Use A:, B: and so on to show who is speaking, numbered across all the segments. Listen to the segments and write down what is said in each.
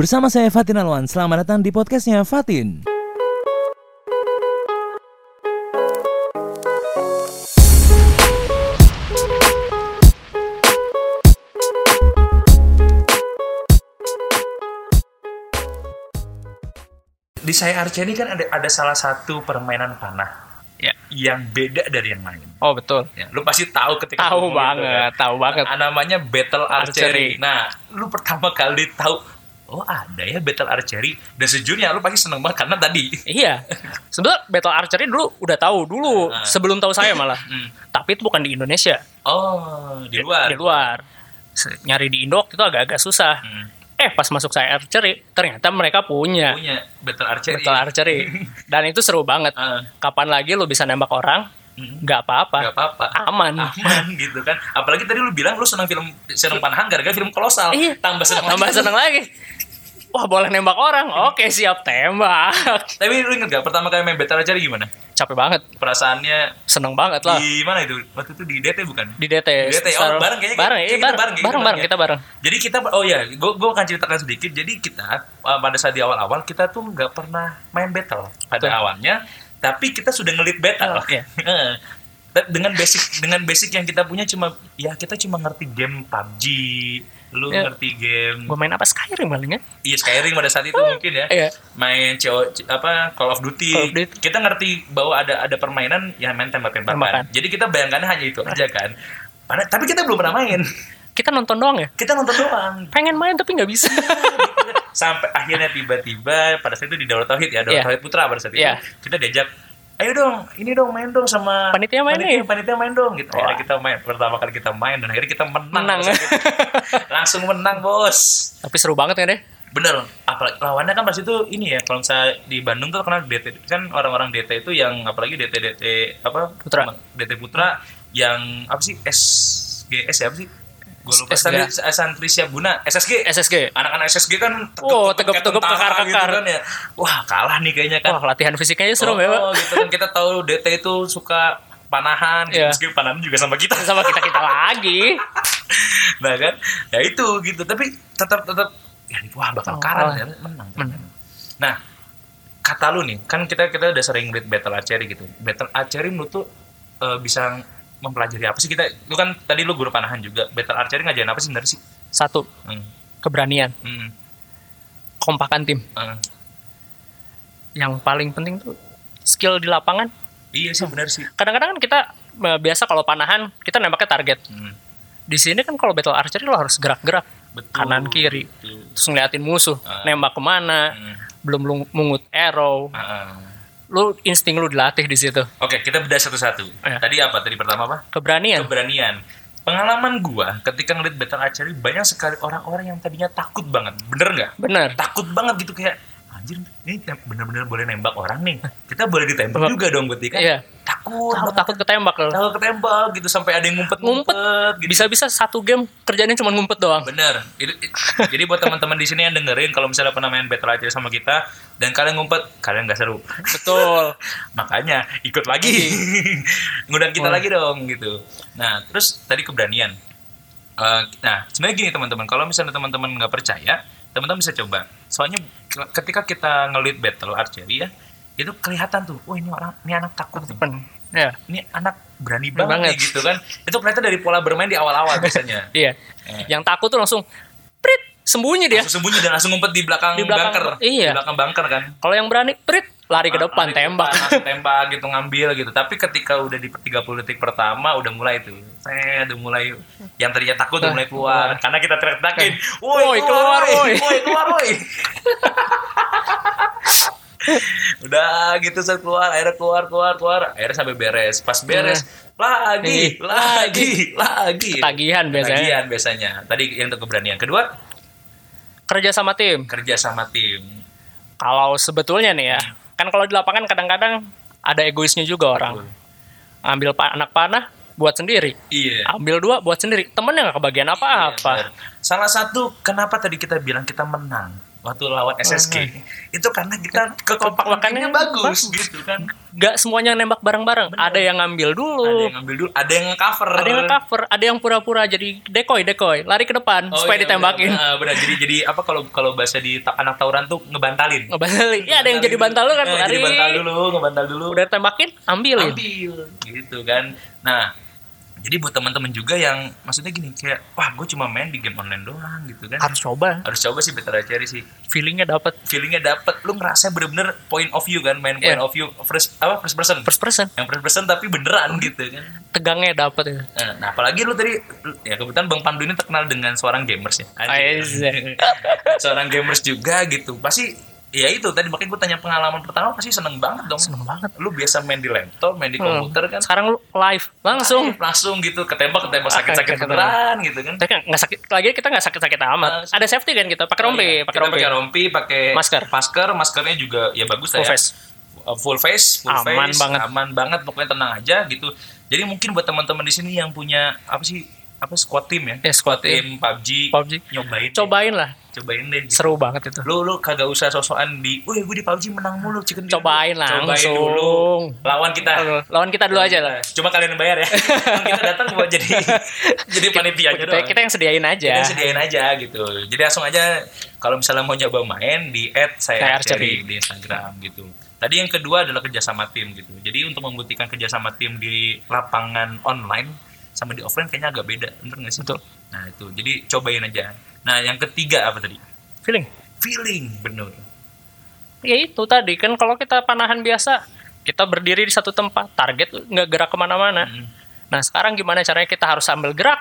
A: Bersama saya Fatin Alwan, selamat datang di podcastnya Fatin.
B: Di saya Arca ini kan ada ada salah satu permainan panah
C: Ya.
B: yang beda dari yang lain.
C: Oh betul.
B: Ya, lu pasti tahu ketika
C: Tahu
B: ngomong itu,
C: banget, tahu banget.
B: Nah, namanya battle archery.
C: Archery.
B: Nah, lu pertama kali tahu oh ada ya battle archery dan sejujurnya lu pasti seneng banget karena tadi
C: Iya. Sebenarnya battle archery dulu udah tahu dulu
B: Ah.
C: sebelum tahu saya malah.
B: Hmm.
C: Tapi itu bukan di Indonesia.
B: oh di luar
C: Di luar. Se- Nyari di Indo itu agak-agak susah.
B: Hmm.
C: Eh pas masuk saya archery ternyata mereka punya
B: punya battle archery
C: battle archery. Dan itu seru banget.
B: Ah.
C: Kapan lagi lu bisa nembak orang?
B: Hmm.
C: Nggak apa-apa.
B: Gak apa-apa
C: Aman.
B: aman gitu kan apalagi tadi lu bilang lu seneng film seneng panahan gara-gara film kolosal
C: Iya.
B: tambah seneng
C: Tambah
B: lagi.
C: seneng lagi. Wah boleh nembak orang. Oke siap tembak.
B: tapi lu inget gak pertama kali main battle archery gimana
C: Capek banget.
B: perasaannya
C: Seneng banget lah.
B: di mana itu waktu itu di DT bukan
C: Di DT.
B: Di DT, oh, bareng kayaknya.
C: Bareng, iya,
B: kita
C: bareng,
B: bareng,
C: bareng,
B: kita
C: bareng,
B: bareng
C: kita bareng.
B: Jadi kita, oh ya, gue gue akan ceritakan sedikit. Jadi kita uh, pada saat di awal-awal kita tuh nggak pernah main battle pada awalnya, tapi kita sudah ngelit battle.
C: Oh, iya.
B: Eh, dengan basic dengan basic yang kita punya cuma ya kita cuma ngerti game PUBG, lu
C: Iya.
B: ngerti game
C: Gue main apa Skyrim paling ya?
B: iya Skyrim pada saat itu mungkin ya.
C: Iya.
B: Main CO, apa Call of Duty.
C: Call of Duty.
B: Kita ngerti bahwa ada ada permainan yang main tembak-tembakan.
C: Tembakan.
B: Jadi kita bayangkannya hanya itu aja kan. Pada- tapi kita belum pernah main.
C: Kita nonton doang ya?
B: Kita nonton doang.
C: Pengen main tapi nggak bisa.
B: Sampai akhirnya tiba-tiba pada saat itu di Daurah Tauhid ya, Daurah
C: Iya.
B: Tauhid Putra pada saat itu.
C: Iya.
B: Kita diajak Ayo dong, ini dong main dong sama
C: Panitia main
B: panitia,
C: nih.
B: panitia main dong gitu. Akhirnya kita main pertama kali kita main dan akhirnya kita menang.
C: Menang.
B: Langsung menang, Bos.
C: tapi seru banget kan deh?
B: Bener, apalagi lawannya kan pas itu ini ya, kalau misalnya di Bandung tuh kenal DT kan orang-orang DT itu yang apalagi DT DT apa
C: Putra.
B: DT Putra yang apa sih SGS ya apa sih? Gue lupa. Santri Siap Guna SSG.
C: SSG.
B: Anak-anak SSG kan
C: Oh,
B: tentara
C: kekar-kekar.
B: gitu kan ya. Wah kalah nih kayaknya kan.
C: Wah latihan fisiknya seru ya,
B: oh, gitu kan kita tahu DT itu suka panahan.
C: Iya.
B: meskipun panahan juga sama kita.
C: Sama kita kita lagi.
B: nah kan, ya itu gitu. Tapi tetap tetap ya wah bakal
C: Oh,
B: kalah
C: oh.
B: ya, menang.
C: Menang.
B: Nah, kata lu nih, kan kita kita udah sering lihat battle archery gitu. Battle archery menurut tuh eh, bisa mempelajari apa sih kita? Lu kan tadi lu guru panahan juga. Battle archery ngajarin apa sih sebenarnya sih?
C: Satu
B: Hmm.
C: keberanian,
B: Hmm.
C: kompakan tim.
B: eh.
C: Yang paling penting tuh skill di lapangan.
B: Iya sih benar sih.
C: Kadang-kadang kan kita eh, biasa kalau panahan kita nembaknya target.
B: Hmm.
C: Di sini kan kalau battle archery lo harus gerak-gerak
B: Betul.
C: kanan kiri,
B: Betul.
C: terus ngeliatin musuh,
B: Ah.
C: nembak ke mana,
B: Hmm.
C: belum lu mungut arrow,
B: ah.
C: Lu insting lu dilatih di situ.
B: Oke, kita bedah satu-satu.
C: Iya.
B: Tadi apa? Tadi pertama apa?
C: Keberanian.
B: Keberanian. Pengalaman gua ketika ngeliat battle archery banyak sekali orang-orang yang tadinya takut banget. Bener nggak?
C: Bener.
B: Takut banget gitu kayak anjir ini bener-bener boleh nembak orang nih. Kita boleh ditembak
C: Tembak.
B: juga dong berarti kan?
C: Iya.
B: Takut,
C: Takut, takut ketembak lo.
B: takut ketembak gitu sampai ada yang ngumpet-ngumpet
C: Ngumpet.
B: gitu.
C: Bisa-bisa satu game kerjanya cuma ngumpet doang.
B: Bener. Jadi buat teman-teman di sini yang dengerin kalau misalnya pernah main battle archery sama kita dan kalian ngumpet, kalian nggak seru.
C: Betul.
B: Makanya ikut lagi. Ngundang kita
C: Oh.
B: lagi dong gitu. Nah, terus tadi keberanian. Eh, nah, sebenarnya gini teman-teman, kalau misalnya teman-teman nggak percaya, teman-teman bisa coba. Soalnya ke- ketika kita ngelit battle archery ya, itu kelihatan tuh, wah ini orang, ini anak takut nih.
C: Ya.
B: Ini anak berani banget,
C: banget.
B: nih, gitu kan. Itu kelihatan dari pola bermain di awal-awal biasanya.
C: Iya.
B: Eh.
C: Yang takut tuh langsung prit sembunyi dia.
B: Langsung sembunyi dan langsung ngumpet di belakang,
C: Di belakang-
B: bunker.
C: iya.
B: Di belakang bunker kan.
C: Kalau yang berani prit lari ke depan
B: Lari
C: tembak.
B: depan, tembak gitu ngambil gitu tapi ketika udah di 30 detik pertama udah mulai tuh saya udah mulai yang tadinya takut udah mulai keluar karena kita teriak-teriakin woi
C: Woi,
B: keluar
C: keluar,
B: woi
C: woi."
B: woi keluar woi udah gitu saya keluar akhirnya keluar keluar keluar akhirnya sampai beres pas beres lagi lagi lagi
C: Ketagihan biasanya.
B: Ketagihan biasanya tadi yang untuk keberanian kedua
C: Kerja sama tim.
B: kerja sama tim
C: Kalau sebetulnya nih ya, kan kalau di lapangan kadang-kadang ada egoisnya juga orang. Ambil pa- anak panah buat sendiri.
B: iya
C: Ambil dua buat sendiri. Temennya nggak kebagian
B: Iya,
C: apa-apa.
B: benar. Salah satu kenapa tadi kita bilang kita menang waktu lawan SSK itu karena kita kekompakannya bagus
C: bagus.
B: gitu kan
C: Gak semuanya nembak bareng-bareng. Ada yang ngambil dulu.
B: ada yang ngambil dulu ada yang cover
C: Ada yang cover, ada yang pura-pura jadi decoy, decoy, lari ke depan supaya ditembakin.
B: benar, Oh, iya, benar. jadi jadi apa kalau kalau bahasa di anak tawuran tuh ngebantalin
C: Ngebalik. Iya, ada yang jadi bantal lu kan,
B: Eh,
C: lari.
B: jadi bantal dulu ngebantal dulu
C: Udah tembakin, ambilin.
B: ambil gitu kan nah jadi buat teman-teman juga yang maksudnya gini kayak wah gue cuma main di game online doang gitu kan
C: Harus coba.
B: harus coba sih Better Cherry sih
C: Feelingnya dapet
B: feelingnya dapet lu ngerasa bener-bener point of view kan main point
C: Iya.
B: of view first apa first person
C: first person.
B: yang first person tapi beneran gitu kan
C: Tegangnya dapet ya.
B: Nah, nah, apalagi lu tadi ya kebetulan Bang Pandu ini terkenal dengan seorang gamers ya. Seorang gamers juga gitu. Pasti ya itu tadi makanya gue tanya pengalaman pertama pasti seneng banget dong.
C: Seneng banget.
B: Lu biasa main di laptop, main di
C: Hmm.
B: komputer kan.
C: Sekarang lu live langsung.
B: langsung gitu ketembak ketembak sakit-sakit
C: kayak
B: beneran gitu kan.
C: Tapi nggak sakit lagi kita nggak sakit-sakit amat.
B: Ah,
C: Ada safety kan kita, pakai rompi,
B: Oh, iya.
C: pakai rompi.
B: pakai rompi, pakai
C: Masker.
B: Masker, maskernya juga ya bagus
C: Full
B: ya.
C: face.
B: Uh, full face, full
C: Aman
B: face,
C: banget.
B: aman banget, pokoknya tenang aja gitu. Jadi mungkin buat teman-teman di sini yang punya apa sih apa squad team ya?
C: Ya, squad team.
B: PUBG,
C: PUBG.
B: nyobain, deh.
C: Cobain lah.
B: cobain deh. gitu.
C: Seru banget itu.
B: Lu lu kagak usah sosokan di, wih gue di PUBG menang mulu, chicken dinner."
C: Cobain
B: Cobain
C: langsung.
B: dulu. Lawan kita.
C: Lawan kita dulu aja lah.
B: Cuma kalian bayar ya. kita datang buat jadi jadi panitianya
C: Kita,
B: doang.
C: kita yang sediain aja.
B: Kita sediain aja gitu. Jadi langsung aja kalau misalnya mau nyoba main di add saya Archery. di Instagram gitu. Tadi yang kedua adalah kerjasama tim gitu. Jadi untuk membuktikan kerjasama tim di lapangan online sama di offline kayaknya agak beda, bener nggak sih?
C: Betul.
B: Nah itu, jadi cobain aja. Nah yang ketiga apa tadi?
C: Feeling.
B: Feeling, bener.
C: Ya itu tadi kan kalau kita panahan biasa kita berdiri di satu tempat, target nggak gerak ke mana-mana.
B: Hmm.
C: Nah sekarang gimana caranya kita harus sambil gerak,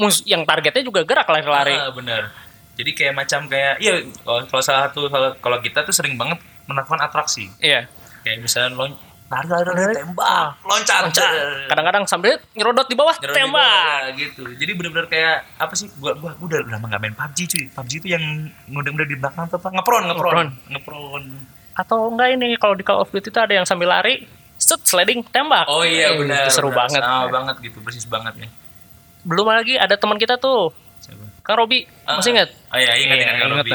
C: mus yang targetnya juga gerak lari-lari.
B: Ah, bener. Jadi kayak macam kayak, iya kalau salah satu kalau- kita tuh sering banget melakukan atraksi.
C: Iya.
B: Kayak misalnya lari lari lari tembak, loncat,
C: Loncat. Kadang-kadang sambil nyerodot di bawah,
B: di
C: tembak.
B: bawah, gitu. Jadi bener-bener kayak apa sih? Gua gua, gua udah udah lama nggak main PUBG cuy. PUBG itu yang udah di belakang tuh apa? Ngepron, ngepron,
C: Ngepron.
B: ngepron.
C: Atau enggak ini kalau di Call of Duty itu ada yang sambil lari, set sliding tembak.
B: Oh iya
C: Eh,
B: benar.
C: seru
B: benar.
C: banget.
B: Sama banget gitu, persis banget ya.
C: Belum lagi ada teman kita tuh,
B: Siapa?
C: Kang Robi,
B: Ah,
C: masih ingat?
B: Oh iya, ingat
C: Iya,
B: ingat Kang
C: ingat
B: Robi.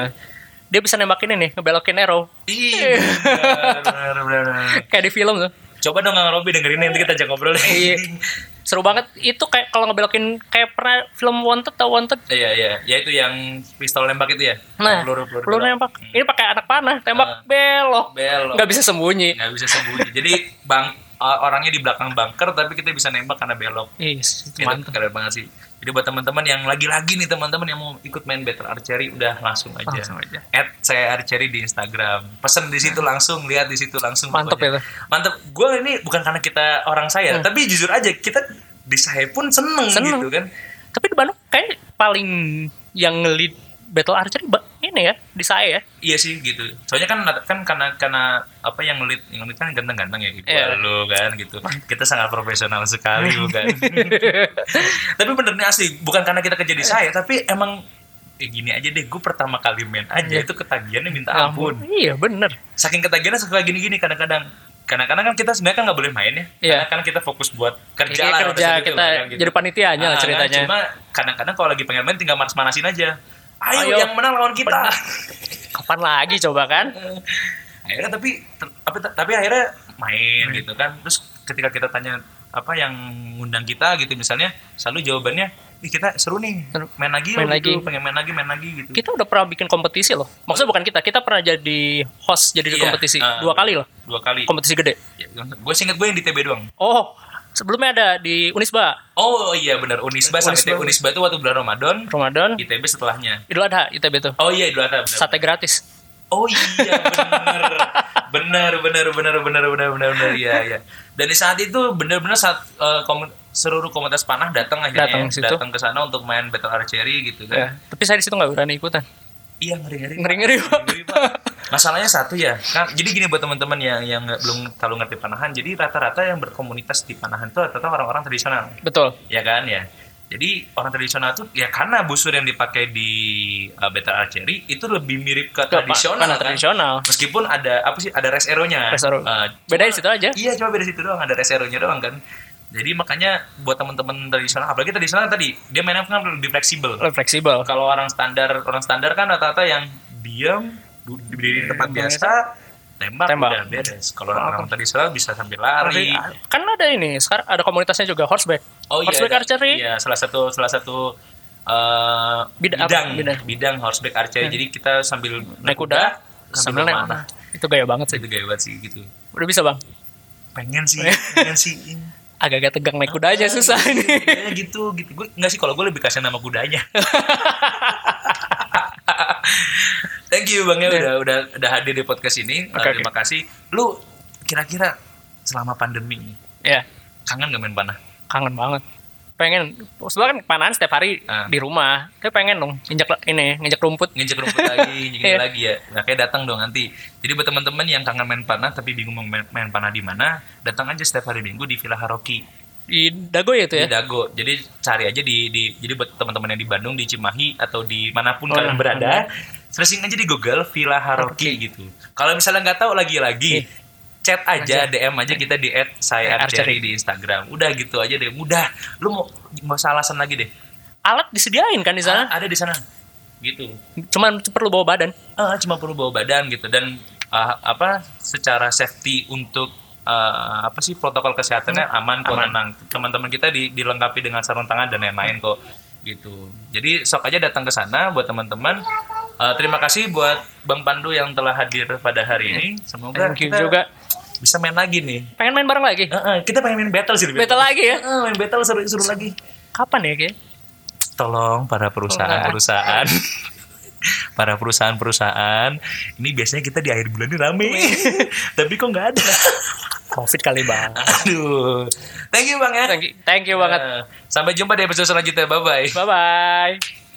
C: Dia bisa nembakin ini, ngebelokin arrow.
B: Iya.
C: Kayak di film tuh.
B: Coba dong Kang Robi dengerin nanti kita ajak ngobrol.
C: Iya. Seru banget. Itu kayak kalau ngebelokin kayak pernah film Wanted atau Wanted.
B: Iya iya, ya itu yang pistol nembak itu ya.
C: Nah,
B: peluru peluru.
C: peluru nembak. Ini pakai anak panah, tembak
B: Ah.
C: belok.
B: Belok.
C: Nggak bisa sembunyi.
B: Nggak bisa sembunyi. Jadi bang uh, orangnya di belakang bunker tapi kita bisa nembak karena belok.
C: Yes, itu
B: Itu
C: mantap.
B: keren banget sih. Jadi buat teman-teman yang lagi-lagi nih teman-teman yang mau ikut main Battle Archery udah langsung aja.
C: Langsung aja.
B: Add saya Archery di Instagram. Pesen di situ langsung, lihat di situ langsung.
C: Mantep
B: pokoknya.
C: itu.
B: Mantep. Gue ini bukan karena kita orang saya,
C: Hmm.
B: tapi jujur aja kita di saya pun seneng,
C: Seneng.
B: gitu kan.
C: Tapi di Bandung kayak paling yang ngelit battle archery ini ya di saya ya.
B: Iya sih gitu. Soalnya kan kan karena karena apa yang ngelit yang ngelit kan ganteng-ganteng ya gitu.
C: Iya.
B: Lu kan gitu. Kita sangat profesional sekali bukan. tapi bener nih asli bukan karena kita kerja di saya tapi emang eh gini aja deh gue pertama kali main aja
C: Iya.
B: itu ketagihannya minta
C: Ya
B: ampun
C: Iya bener.
B: saking ketagihannya suka gini-gini kadang-kadang kadang-kadang kan kita sebenarnya kan nggak boleh main ya
C: Iya.
B: karena kan kita fokus buat kerja
C: Kayak
B: lah
C: kerja
B: pada saat itu
C: kita
B: lah, kan, gitu.
C: jadi panitianya lah
B: Ah,
C: ceritanya.
B: kan, cuma kadang-kadang kalau lagi pengen main tinggal manas-manasin aja ayo,
C: Ayo.
B: yang menang lawan kita
C: Kapan lagi coba kan?
B: akhirnya tapi apa tapi akhirnya main
C: Hmm.
B: gitu kan terus ketika kita tanya apa yang ngundang kita gitu misalnya selalu jawabannya ih kita seru nih main lagi
C: Main
B: yuk,"
C: lagi.
B: gitu. pengen main lagi main lagi gitu
C: Kita udah pernah bikin kompetisi loh. Maksudnya bukan kita, kita pernah jadi host jadi di
B: Iya,
C: kompetisi
B: ah,
C: dua kali loh.
B: dua kali
C: Kompetisi gede.
B: gue singkat gue yang di TB doang
C: Oh, sebelumnya ada di Unisba.
B: Oh, oh iya benar Unisba,
C: Unisba.
B: sampai Unisba itu waktu bulan Ramadan.
C: Ramadan.
B: ITB setelahnya.
C: Idul Adha ITB itu.
B: Oh iya Idul Adha. Benar,
C: Sate gratis.
B: Oh iya benar. benar benar benar benar benar benar benar iya iya. Dan di saat itu benar-benar saat uh, kom- seluruh komunitas panah datang akhirnya
C: datang,
B: ya, datang ke sana untuk main battle archery gitu kan.
C: Ya, tapi saya di situ nggak berani ikutan.
B: Iya ngeri ngeri.
C: Ngeri ngeri. Ngeri, ngeri, pak
B: masalahnya satu ya kan jadi gini buat teman-teman yang yang belum terlalu ngerti panahan jadi rata-rata yang berkomunitas di panahan itu rata-rata orang-orang tradisional
C: Betul.
B: ya kan ya jadi orang tradisional tuh ya karena busur yang dipakai di uh, battle archery itu lebih mirip ke
C: Ke
B: tradisional kan?
C: tradisional.
B: meskipun ada apa sih ada res nya
C: Res arrow.
B: Eh,
C: Beda di situ aja.
B: iya cuma beda situ doang ada res nya doang kan jadi makanya buat teman-teman tradisional apalagi tradisional tadi dia mainnya kan lebih fleksibel
C: Lebih fleksibel.
B: kalau orang standar orang standar kan rata-rata yang diam berdiri di tempat
C: Bang
B: biasa tembak,
C: Tembak.
B: udah beres kalau orang tradisional bisa sambil lari
C: Kan ada ini, sekarang ada komunitasnya juga horseback.
B: oh iya
C: horseback
B: ada-
C: archery.
B: iya salah satu salah satu eh,
C: Bida- apa?
B: bidang
C: Bidang.
B: bidang horseback archery jadi kita sambil
C: Naik kuda, sambil naik. Itu gaya banget sih.
B: itu gaya banget sih gitu
C: Udah bisa bang.
B: pengen sih pengen sih
C: Agak-agak tegang naik kuda aja susah ini.
B: ya gitu gitu gue nggak sih kalau gue lebih kasih nama kudanya thank you bang ya udah udah udah hadir di podcast ini
C: Oke,
B: Uh, terima kasih lu kira-kira selama pandemi ini
C: ya,
B: kangen gak main panah
C: kangen banget. Pengen, sebenarnya kan panahan setiap hari
B: Ah.
C: di rumah. Tapi pengen dong, injak ini, nginjak rumput.
B: nginjek rumput lagi nginjek
C: Iya.
B: lagi ya nah kayak datang dong nanti jadi buat teman-teman yang kangen main panah tapi bingung mau main, main panah di mana datang aja setiap hari minggu di Villa Haroki
C: Di Dago ya itu
B: di
C: ya?
B: Dago jadi cari aja di, di jadi buat teman-teman yang di Bandung di Cimahi atau di mana pun
C: Oh,
B: kalian
C: iya.
B: berada searching aja di Google Villa Haroki gitu kalau misalnya nggak tahu lagi-lagi
C: Iya.
B: chat aja DM aja kita di at saya
C: Archery.
B: archery di Instagram udah gitu aja deh mudah lu mau nggak usah alasan lagi deh
C: Alat disediain kan di sana.
B: ada di sana gitu
C: Cuman perlu bawa badan.
B: Ah, cuma perlu bawa badan gitu dan ah, apa secara safety untuk ah, apa sih protokol kesehatannya aman kok tenang. Teman-teman kita di- dilengkapi dengan sarung tangan dan lain-lain kok gitu. Jadi sok aja datang ke sana buat teman-teman. Ah, terima kasih buat Bang Pandu yang telah hadir pada hari ini. Semoga
C: Thank you
B: kita
C: juga.
B: bisa main lagi nih.
C: Pengen main bareng lagi?
B: Ah, ah, kita pengen main battle sih
C: Battle lagi ya?
B: Ah, main battle seru-seru lagi.
C: Kapan ya, Ki?
B: tolong para perusahaan-perusahaan para perusahaan-perusahaan ini biasanya kita di akhir bulan ini rame. Tapi kok nggak ada?
C: Covid kali, Bang.
B: aduh. Thank you bang ya.
C: Thank you, thank you banget.
B: Eh, sampai jumpa di episode selanjutnya. Bye bye
C: Bye-bye.